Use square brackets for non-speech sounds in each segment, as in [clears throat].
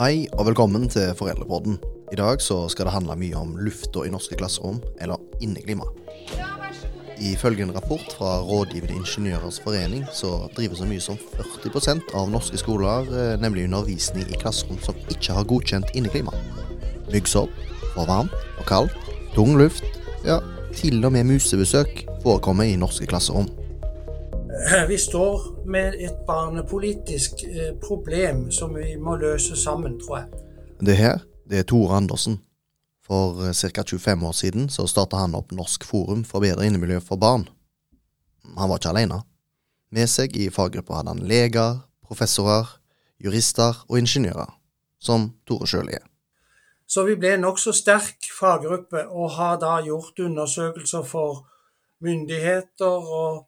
Hei og velkommen til Foreldrepodden. I dag så skal det handle mye om lufta i norske klasserom, eller inneklima. Ifølge en rapport fra Rådgivende ingeniørers forening så driver så mye som 40% av norske skoler eh, nemlig undervisning i klasserom som ikke har godkjent inneklima. Myggsopp, for varmt og kaldt, tung luft, ja, til og med musebesøk forekommer i norske klasserom. [clears throat] Vi står med et barnepolitisk eh, problem som vi må løse sammen, tror jeg. Det her, det er Tore Andersen. For eh, ca. 25 år siden så starta han opp Norsk forum for bedre innemiljø for barn. Han var ikke alene. Med seg i faggruppa hadde han leger, professorer, jurister og ingeniører, som Tore sjøl er. Så vi ble en nokså sterk faggruppe, og har da gjort undersøkelser for myndigheter og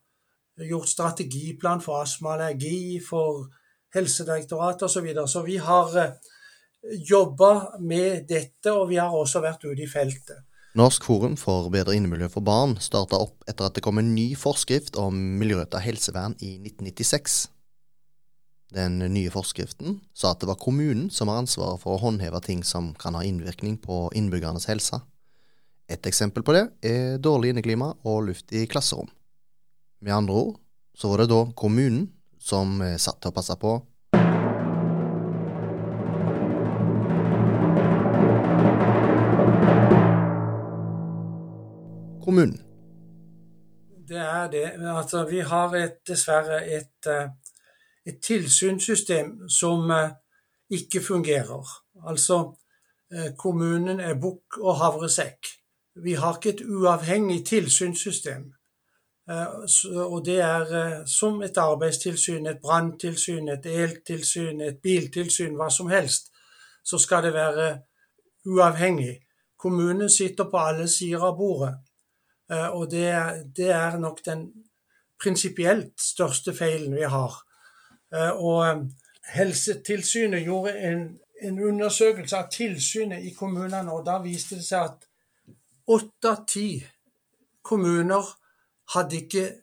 gjort strategiplan for astma allergi, for Helsedirektoratet osv. Så, videre. så vi har eh, jobba med dette, og vi har også vært ute i feltet. Norsk forum for bedre innemiljø for barn starta opp etter at det kom en ny forskrift om miljøretta helsevern i 1996. Den nye forskriften sa at det var kommunen som har ansvaret for å håndheve ting som kan ha innvirkning på innbyggernes helse. Et eksempel på det er dårlig inneklima og luft i klasserom. Med andre ord så var det da kommunen som eh, satt til å passe på Kommunen. Det er det. Altså, vi har et, dessverre et, eh, et tilsynssystem som eh, ikke fungerer. Altså, kommunen er bukk og havresekk. Vi har ikke et uavhengig tilsynssystem. Eh, og det er eh, som et arbeidstilsyn, et branntilsyn, et eltilsyn, et biltilsyn, hva som helst, så skal det være uavhengig. Kommunen sitter på alle sider av bordet. Eh, og det det er nok den prinsipielt største feilen vi har. Og Helsetilsynet gjorde en, en undersøkelse av tilsynet i kommunene, og da viste det seg at åtte av ti kommuner hadde ikke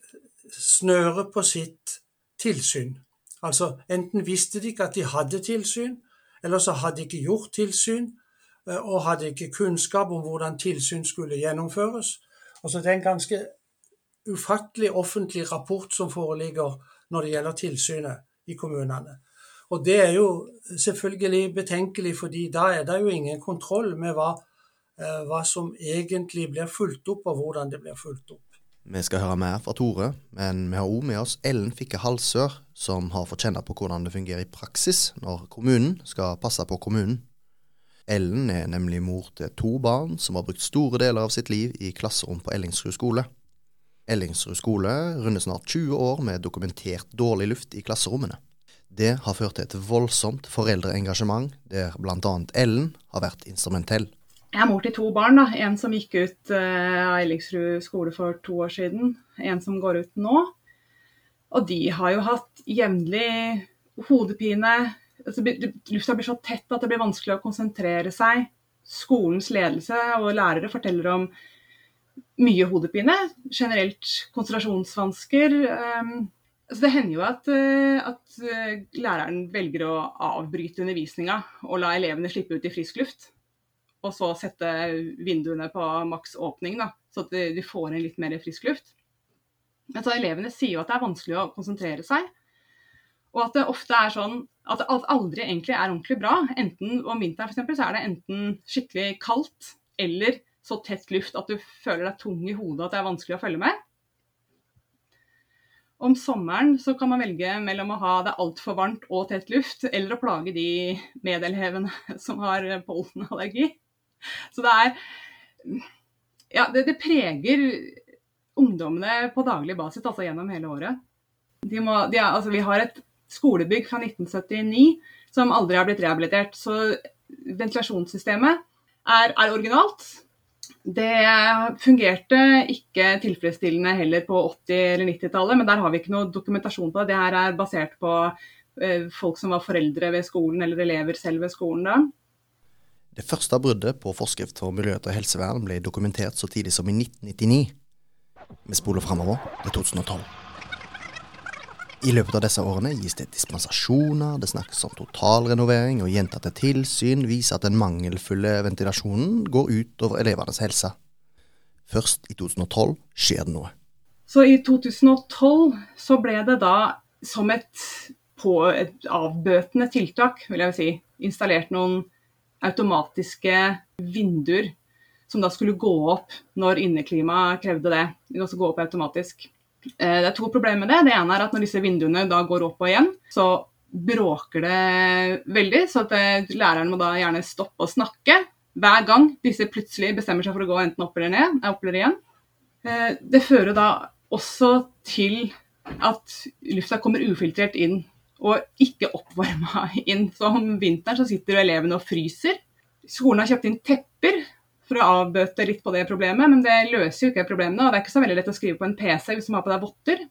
snøre på sitt tilsyn. Altså enten visste de ikke at de hadde tilsyn, eller så hadde de ikke gjort tilsyn, eh, og hadde ikke kunnskap om hvordan tilsyn skulle gjennomføres. Altså Det er en ganske ufattelig offentlig rapport som foreligger når det gjelder tilsynet i kommunene. Og det er jo selvfølgelig betenkelig, fordi da er det jo ingen kontroll med hva, eh, hva som egentlig blir fulgt opp, og hvordan det blir fulgt opp. Vi skal høre mer fra Tore, men vi har òg med oss Ellen Fikke Halsør, som har fått kjenne på hvordan det fungerer i praksis når kommunen skal passe på kommunen. Ellen er nemlig mor til to barn som har brukt store deler av sitt liv i klasserom på Ellingsrud skole. Ellingsrud skole runder snart 20 år med dokumentert dårlig luft i klasserommene. Det har ført til et voldsomt foreldreengasjement, der bl.a. Ellen har vært instrumentell. Jeg er mor til to barn. da, En som gikk ut uh, av Ellingsrud skole for to år siden. En som går ut nå. Og de har jo hatt jevnlig hodepine. Altså, lufta blir så tett at det blir vanskelig å konsentrere seg. Skolens ledelse og lærere forteller om mye hodepine. Generelt konsentrasjonsvansker. Um, så det hender jo at, uh, at uh, læreren velger å avbryte undervisninga og la elevene slippe ut i frisk luft og så sette vinduene på maks åpning, da, så at de får inn litt mer frisk luft. Men så Elevene sier jo at det er vanskelig å konsentrere seg. Og at det ofte er sånn at alt aldri egentlig er ordentlig bra. Enten om vinteren f.eks. så er det enten skikkelig kaldt eller så tett luft at du føler deg tung i hodet at det er vanskelig å følge med. Om sommeren så kan man velge mellom å ha det altfor varmt og tett luft, eller å plage de medelevene [laughs] som har pollenallergi. [laughs] Så det er Ja, det, det preger ungdommene på daglig basis, altså gjennom hele året. De må, de altså, vi har et skolebygg fra 1979 som aldri har blitt rehabilitert. Så ventilasjonssystemet er, er originalt. Det fungerte ikke tilfredsstillende heller på 80- eller 90-tallet, men der har vi ikke noe dokumentasjon på det. Det her er basert på eh, folk som var foreldre ved skolen, eller elever selv ved skolen da. Det første bruddet på forskrift for miljø og helsevern ble dokumentert så tidlig som i 1999. Vi spoler framover til 2012. I løpet av disse årene gis det dispensasjoner, det snakkes om totalrenovering, og gjentatte tilsyn viser at den mangelfulle ventilasjonen går ut over elevenes helse. Først i 2012 skjer det noe. Så i 2012 så ble det da som et, på et avbøtende tiltak, vil jeg si, installert noen automatiske vinduer som da skulle gå opp når inneklimaet krevde det. De også gå opp automatisk. Eh, det er to problemer med det. Det ene er at når disse vinduene da går opp og igjen, så bråker det veldig. Så at eh, læreren må da gjerne stoppe å snakke hver gang disse plutselig bestemmer seg for å gå enten opp eller ned. Opp eller igjen. Eh, det fører da også til at lufta kommer ufiltrert inn og ikke oppvarma inn. Så om vinteren så sitter elevene og fryser. Skolen har kjøpt inn tepper for å avbøte litt på det problemet, men det løser jo ikke problemene. Og det er ikke så veldig lett å skrive på en PC hvis man har på deg votter.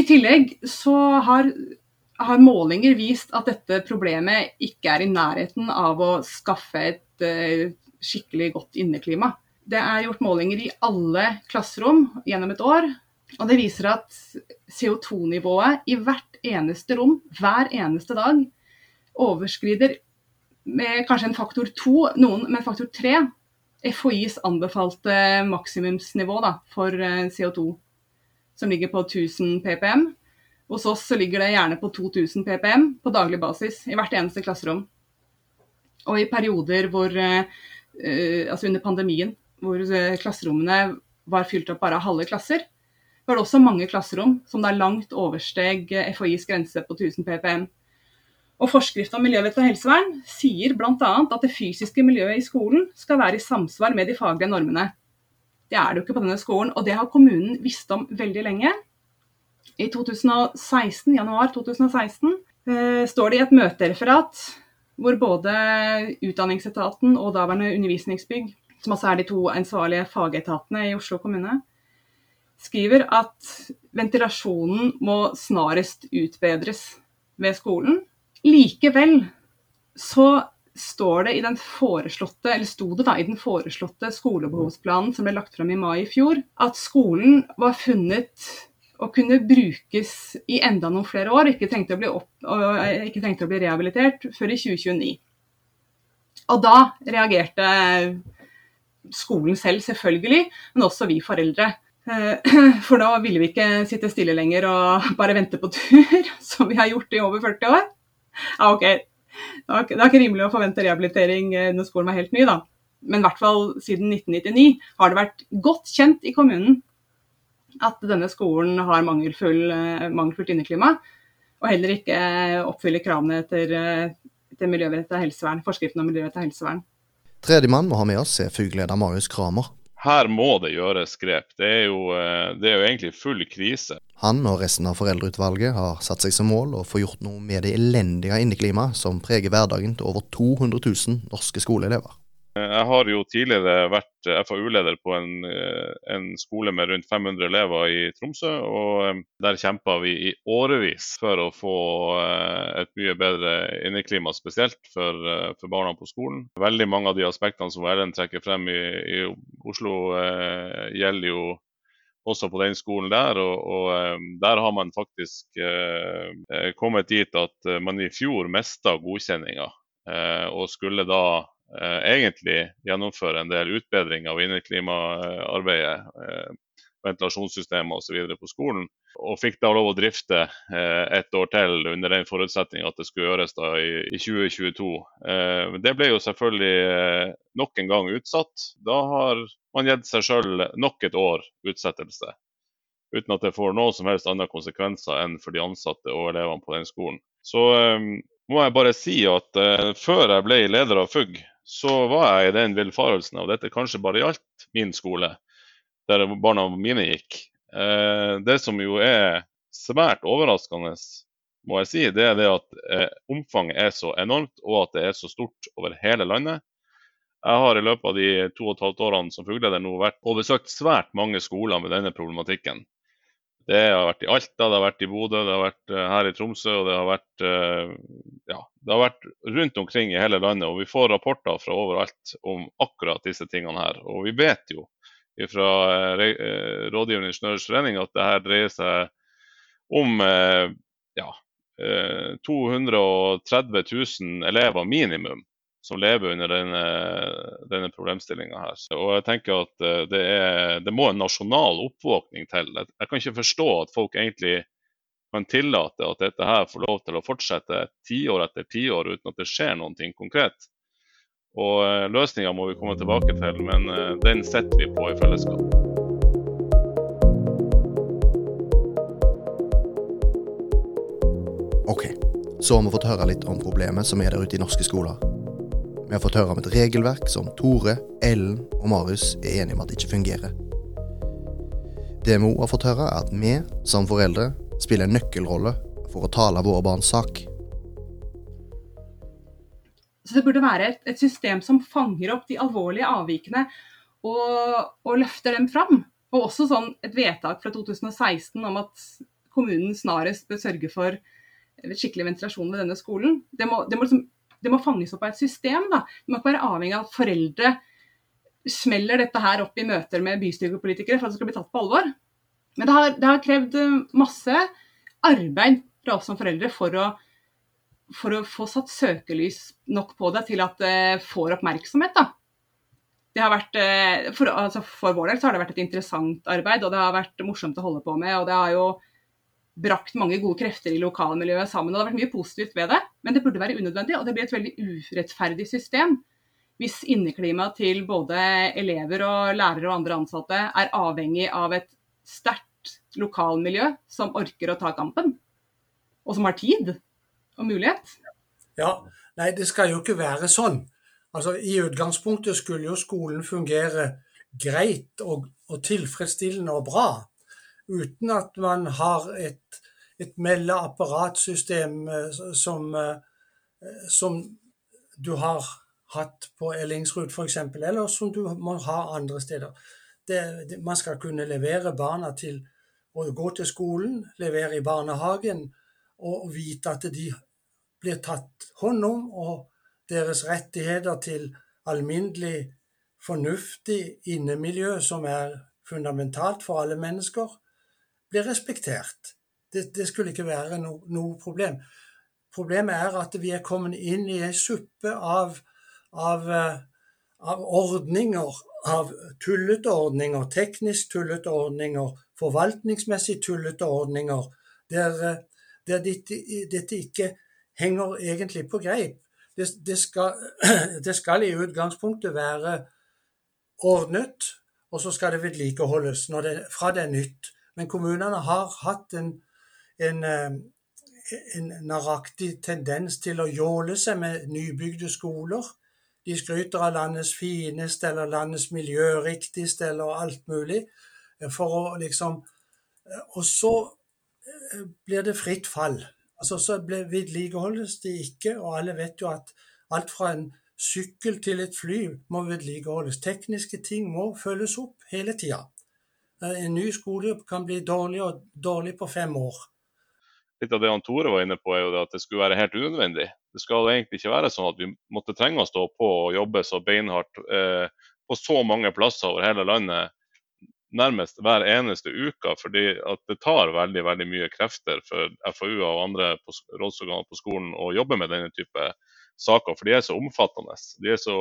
I tillegg så har, har, målinger vist at dette problemet ikke er i nærheten av å skaffe et uh, skikkelig godt inneklima. Det er gjort målinger i alle klasserom gjennom et år, og det viser at CO2-nivået i hvert eneste rom hver eneste dag overskrider med kanskje en faktor to, noen med faktor tre FHIs anbefalte maksimumsnivå da, for eh, CO2, som ligger på 1000 ppm. Hos oss så ligger det gjerne på 2000 ppm på daglig basis i hvert eneste klasserom. Og i perioder hvor, uh, altså under pandemien, hvor klasserommene var fylt opp bare av halve klasser, var det også mange klasserom som da langt oversteg FHIs grense på 1000 ppm. Og Forskrift om miljøvett og helsevern sier bl.a. at det fysiske miljøet i skolen skal være i samsvar med de faglige normene. Det er det jo ikke på denne skolen, og det har kommunen visst om veldig lenge. I 2016, januar 2016 eh, står det i et møtereferat hvor både Utdanningsetaten og daværende undervisningsbygg, som altså er de to ansvarlige fagetatene i Oslo kommune, skriver at ventilasjonen må snarest utbedres ved skolen Likevel så står det i den foreslåtte, eller sto det da, i den foreslåtte skolebehovsplanen som ble lagt fram i mai i fjor, at skolen var funnet å kunne brukes i enda noen flere år, ikke trengte å bli, opp, ikke trengte å bli rehabilitert før i 2029. Og da reagerte skolen selv, selvfølgelig, men også vi foreldre. Eh, [clears throat] for da ville vi ikke sitte stille lenger og bare vente på tur, [laughs] som vi har gjort i over 40 år. Ja, OK. Det er, er ikke rimelig å forvente rehabilitering eh, når skolen var helt ny, da. Men i hvert fall siden 1999 har det vært godt kjent i kommunen at denne skolen har mangelfull, eh, mangelfullt inneklima, og heller ikke oppfyller kravene etter, etter miljørettet helsevern, forskriften om miljørettet helsevern. Tredjemann må ha med oss er FUG-leder Marius Kramer her må det gjøres grep. Det er, jo, eh, det er, jo, egentlig full krise. Han og resten av foreldreutvalget har satt seg som mål å få gjort noe med det elendige inneklimaet som preger hverdagen til over 200 000 norske skoleelever. Jeg har jo tidligere vært FAU-leder på en, eh, en, skole med rundt 500 elever i Tromsø. og eh, Der kjempa vi i årevis for å få eh, et mye bedre inneklima, spesielt for, for, barna på skolen. Veldig mange av de aspektene som Erlend trekker frem i, i Oslo, eh, gjelder jo også på den skolen der. Og, og der har man faktisk eh, kommet dit at man i fjor mista godkjenninga. Eh, og skulle da Eh, egentlig gjennomføre en del utbedringer av inneklimaarbeidet, eh, ventilasjonssystemer osv. på skolen. Og fikk da lov å drifte eh, et år til under den forutsetning at det skulle gjøres da i, i 2022. Det ble jo selvfølgelig nok en gang utsatt. Da har man gitt seg sjøl nok et år utsettelse. Uten at det får noen som helst andre konsekvenser enn for de ansatte og elevene på den skolen. Så må jeg bare si at før jeg ble leder av FUG, så var jeg i den villfarelsen av dette kanskje bare gjaldt min skole, der barna mine gikk. Eh, det som jo er svært overraskende, må jeg si, det er det at eh, omfanget er så enormt, og at det er så stort over hele landet. Jeg har i løpet av de to og et halvt årene som fugleleder nå vært og besøkt svært mange skoler med denne problematikken. Det har vært i Alta, det har vært i Bodø, det har vært eh, her i Tromsø og det har vært, eh, ja, det har vært rundt omkring i hele landet. Og vi får rapporter fra overalt om akkurat disse tingene her. Og vi vet jo fra eh, Rådgivende Ingeniørers Forening at det her dreier seg om ja, 230 000 elever minimum som lever under denne, denne problemstillinga her. Og jeg tenker at det, er, det, må en nasjonal oppvåkning til. Jeg kan ikke forstå at folk egentlig kan tillate at dette her får lov til å fortsette tiår etter tiår uten at det skjer noe konkret. Og eh, Løsninga må vi komme tilbake til, men eh, den setter vi på i fellesskap. Ok, så har vi fått høre litt om problemet som er der ute i norske skoler. Vi har fått høre om et regelverk som Tore, Ellen og Marius er enige om at det ikke fungerer. Det vi òg har fått høre, er at vi som foreldre spiller en nøkkelrolle for å tale våre barns sak. Så det burde være et, et system som fanger opp de alvorlige avvikene og, og, løfter dem fram. Og også sånn et vedtak fra 2016 om at kommunen snarest bør sørge for skikkelig ventilasjon ved denne skolen. Det må, det må, liksom, det må fanges opp av et system. Da. Det må ikke være avhengig av at foreldre smeller dette her opp i møter med bystyrepolitikere for at det skal bli tatt på alvor. Men det har, det har krevd eh, masse arbeid fra oss som foreldre for å, for å få satt søkelys nok på det til at det får oppmerksomhet. da. Det har vært, eh, for, altså for, vår del så har det vært et interessant arbeid, og det har vært morsomt å holde på med. og det har jo brakt mange gode krefter i lokalmiljøet sammen. og Det har vært mye positivt ved det, men det burde være unødvendig. Og det blir et veldig urettferdig system hvis inneklimaet til både elever og lærere og andre ansatte er avhengig av et sterkt lokalmiljø som orker å ta kampen, og som har tid og mulighet. Ja, nei, det skal jo ikke være sånn. Altså, I utgangspunktet skulle jo skolen fungere greit og, og tilfredsstillende og bra, uten at man har et, et meldeapparatsystem eh, som, eh, som du har hatt på Ellingsrud f.eks., eller som du må ha andre steder. Det, det, man skal kunne levere barna til å gå til skolen, levere i barnehagen og vite at de blir tatt hånd om, og deres rettigheter til alminnelig, fornuftig innemiljø, som er fundamentalt for alle mennesker, blir respektert. Det, det skulle ikke være no, noe problem. Problemet er at vi er kommet inn i ei suppe av, av, eh, av ordninger, av tullete ordninger, teknisk tullete ordninger, forvaltningsmessig tullete ordninger der, eh, der dette, dette, ikke henger egentlig på greip. Det, det, skal, [clears throat] det, skal, i utgangspunktet være ordnet, og så skal det vedlikeholdes det, fra det er nytt. Men kommunene har hatt en, en, eh, en naraktig tendens til å jåle seg med nybygde skoler. De skryter av landets fineste eller landets miljøriktigste eller alt mulig for å liksom eh, Og så eh, blir det fritt fall. Altså Så vedlikeholdes det ikke, og alle vet jo at alt fra en sykkel til et fly må vedlikeholdes. Tekniske ting må følges opp hele tida. Eh, en ny skole kan bli dårlig og dårlig på fem år. Litt av det han Tore var inne på, er jo at det skulle være helt unødvendig. Det skal egentlig ikke være sånn at vi måtte trenge å stå på og jobbe så beinhardt eh, på så mange plasser over hele landet nærmest hver eneste uke, fordi det tar veldig veldig mye krefter for FAU og andre rådsorganer på skolen å jobbe med denne type saker. For de er så omfattende. De er så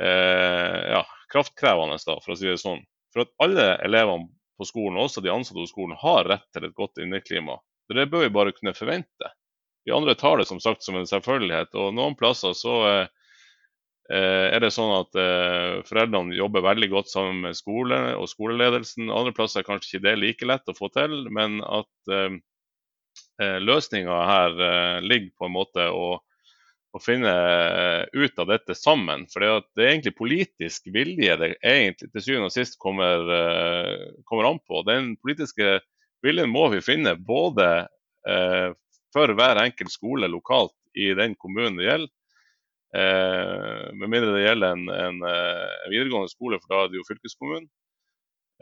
eh, ja, kraftkrevende, da, for å si det sånn. For at alle elevene på skolen, også de ansatte på skolen, har rett til et godt inneklima. Det bør vi bare kunne forvente. De andre tar det som sagt som en selvfølgelighet. og Noen plasser så eh, Eh, er det sånn at eh, foreldrene jobber veldig godt sammen med skole og skoleledelsen. Andre plasser er kanskje ikke det like lett å få til, men at løsninga her ligger på en måte å, å finne ut av dette sammen. For det er egentlig politisk vilje det egentlig til syvende og sist kommer, kommer, an på. Den politiske viljen må vi finne både for hver enkelt skole lokalt i den kommunen det gjelder, Eh, med mindre det gjelder en, en, eh, en, videregående skole, for da er det jo fylkeskommunen.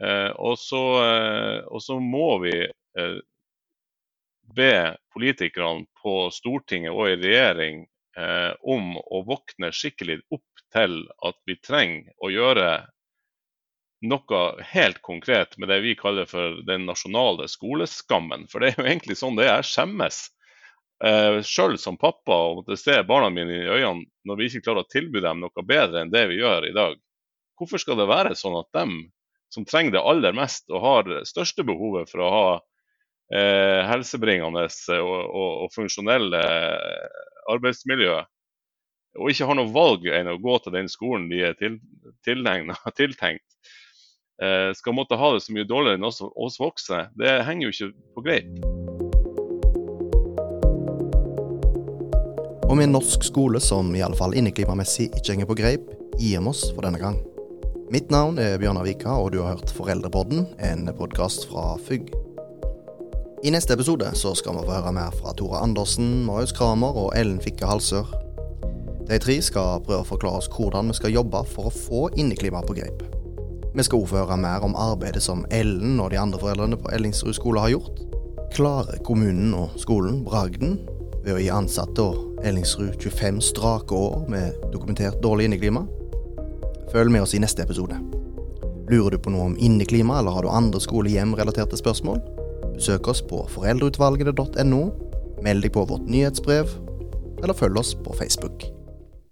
Eh, og, så, eh, må vi eh, be politikerne på Stortinget og i regjering eh, om å våkne skikkelig opp til at vi trenger å gjøre noe helt konkret med det vi kaller for den nasjonale skoleskammen. For det er jo egentlig sånn det er. Jeg skjemmes eh, sjøl som pappa og måtte se barna mine i øynene når vi ikke klarer å tilby dem noe bedre enn det vi gjør i dag. Hvorfor skal det være sånn at dem som trenger det aller mest og har det største behovet for å ha eh, helsebringende og, og, og funksjonelle arbeidsmiljø, og ikke har noe valg enn å gå til den skolen de er til, [laughs] tiltenkt, eh, skal måtte ha det så mye dårligere enn oss, oss voksne, det henger jo ikke på greip. Med en norsk skole som i alle fall inneklimamessig ikke henger på greip, gir vi oss for denne gang. Mitt navn er Bjørnar Vika, og du har hørt Foreldrepodden, en podkast fra FUG. I neste episode så skal vi få høre mer fra Tore Andersen, Marius Kramer og Ellen Fikke Halsør. De tre skal prøve å forklare oss hvordan vi skal jobbe for å få inneklimaet på greip. Vi skal også få høre mer om arbeidet som Ellen og de andre foreldrene på Ellingsrud skole har gjort. Klarer kommunen og skolen bragden ved å gi ansatte og Ellingsrud 25 strake år med dokumentert dårlig inneklima? Følg med oss i neste episode. Lurer du på noe om inneklima, eller har du andre skole-hjem-relaterte spørsmål? Besøk oss på foreldreutvalgene.no, meld deg på vårt nyhetsbrev, eller følg oss på Facebook.